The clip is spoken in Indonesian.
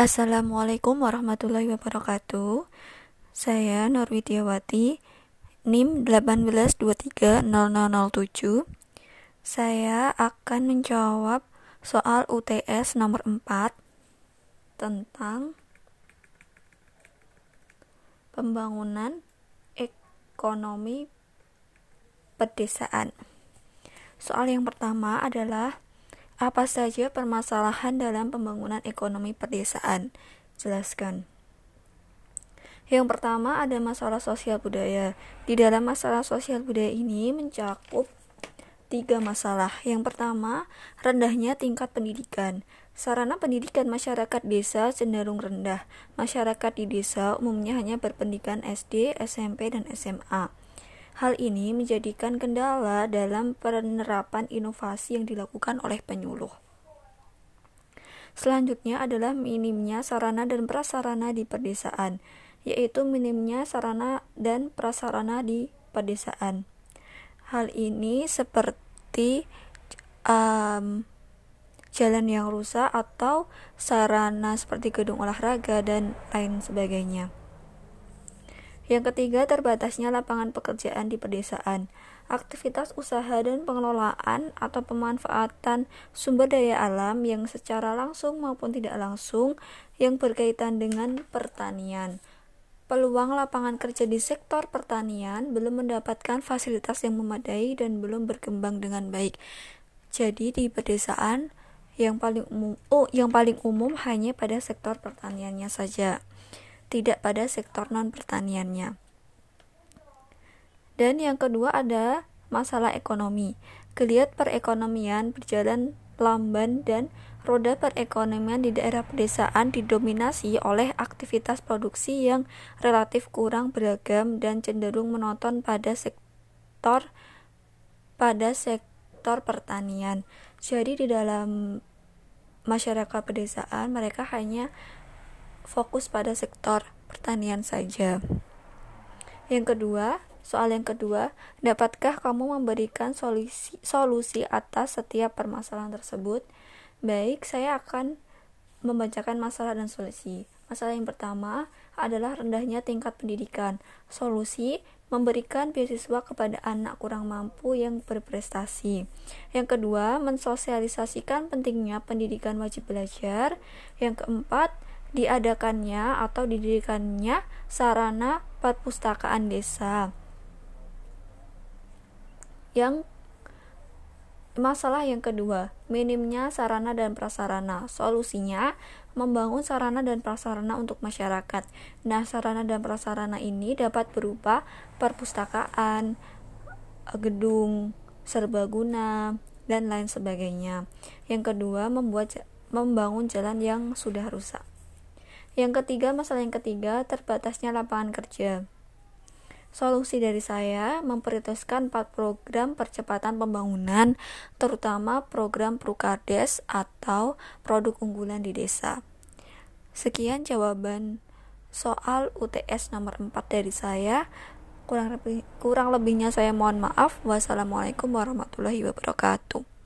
Assalamualaikum warahmatullahi wabarakatuh. Saya Nur Widiawati, NIM 18230007. Saya akan menjawab soal UTS nomor 4 tentang pembangunan ekonomi pedesaan. Soal yang pertama adalah apa saja permasalahan dalam pembangunan ekonomi pedesaan? Jelaskan. Yang pertama ada masalah sosial budaya. Di dalam masalah sosial budaya ini mencakup tiga masalah. Yang pertama, rendahnya tingkat pendidikan. Sarana pendidikan masyarakat desa cenderung rendah. Masyarakat di desa umumnya hanya berpendidikan SD, SMP, dan SMA. Hal ini menjadikan kendala dalam penerapan inovasi yang dilakukan oleh penyuluh. Selanjutnya adalah minimnya sarana dan prasarana di pedesaan, yaitu minimnya sarana dan prasarana di pedesaan. Hal ini seperti um, jalan yang rusak atau sarana seperti gedung olahraga dan lain sebagainya. Yang ketiga, terbatasnya lapangan pekerjaan di pedesaan. Aktivitas usaha dan pengelolaan atau pemanfaatan sumber daya alam yang secara langsung maupun tidak langsung yang berkaitan dengan pertanian. Peluang lapangan kerja di sektor pertanian belum mendapatkan fasilitas yang memadai dan belum berkembang dengan baik. Jadi di pedesaan yang paling umum oh yang paling umum hanya pada sektor pertaniannya saja tidak pada sektor non-pertaniannya. Dan yang kedua ada masalah ekonomi. Kelihat perekonomian berjalan lamban dan roda perekonomian di daerah pedesaan didominasi oleh aktivitas produksi yang relatif kurang beragam dan cenderung menonton pada sektor pada sektor pertanian. Jadi di dalam masyarakat pedesaan mereka hanya fokus pada sektor pertanian saja. Yang kedua, soal yang kedua, dapatkah kamu memberikan solusi, solusi atas setiap permasalahan tersebut? Baik, saya akan membacakan masalah dan solusi. Masalah yang pertama adalah rendahnya tingkat pendidikan. Solusi memberikan beasiswa kepada anak kurang mampu yang berprestasi. Yang kedua, mensosialisasikan pentingnya pendidikan wajib belajar. Yang keempat, diadakannya atau didirikannya sarana perpustakaan desa. Yang masalah yang kedua, minimnya sarana dan prasarana. Solusinya membangun sarana dan prasarana untuk masyarakat. Nah, sarana dan prasarana ini dapat berupa perpustakaan, gedung serbaguna, dan lain sebagainya. Yang kedua, membuat membangun jalan yang sudah rusak. Yang ketiga, masalah yang ketiga, terbatasnya lapangan kerja. Solusi dari saya memprioritaskan empat program percepatan pembangunan, terutama program Prukades atau produk unggulan di desa. Sekian jawaban soal UTS nomor 4 dari saya. Kurang lebih kurang lebihnya saya mohon maaf. Wassalamualaikum warahmatullahi wabarakatuh.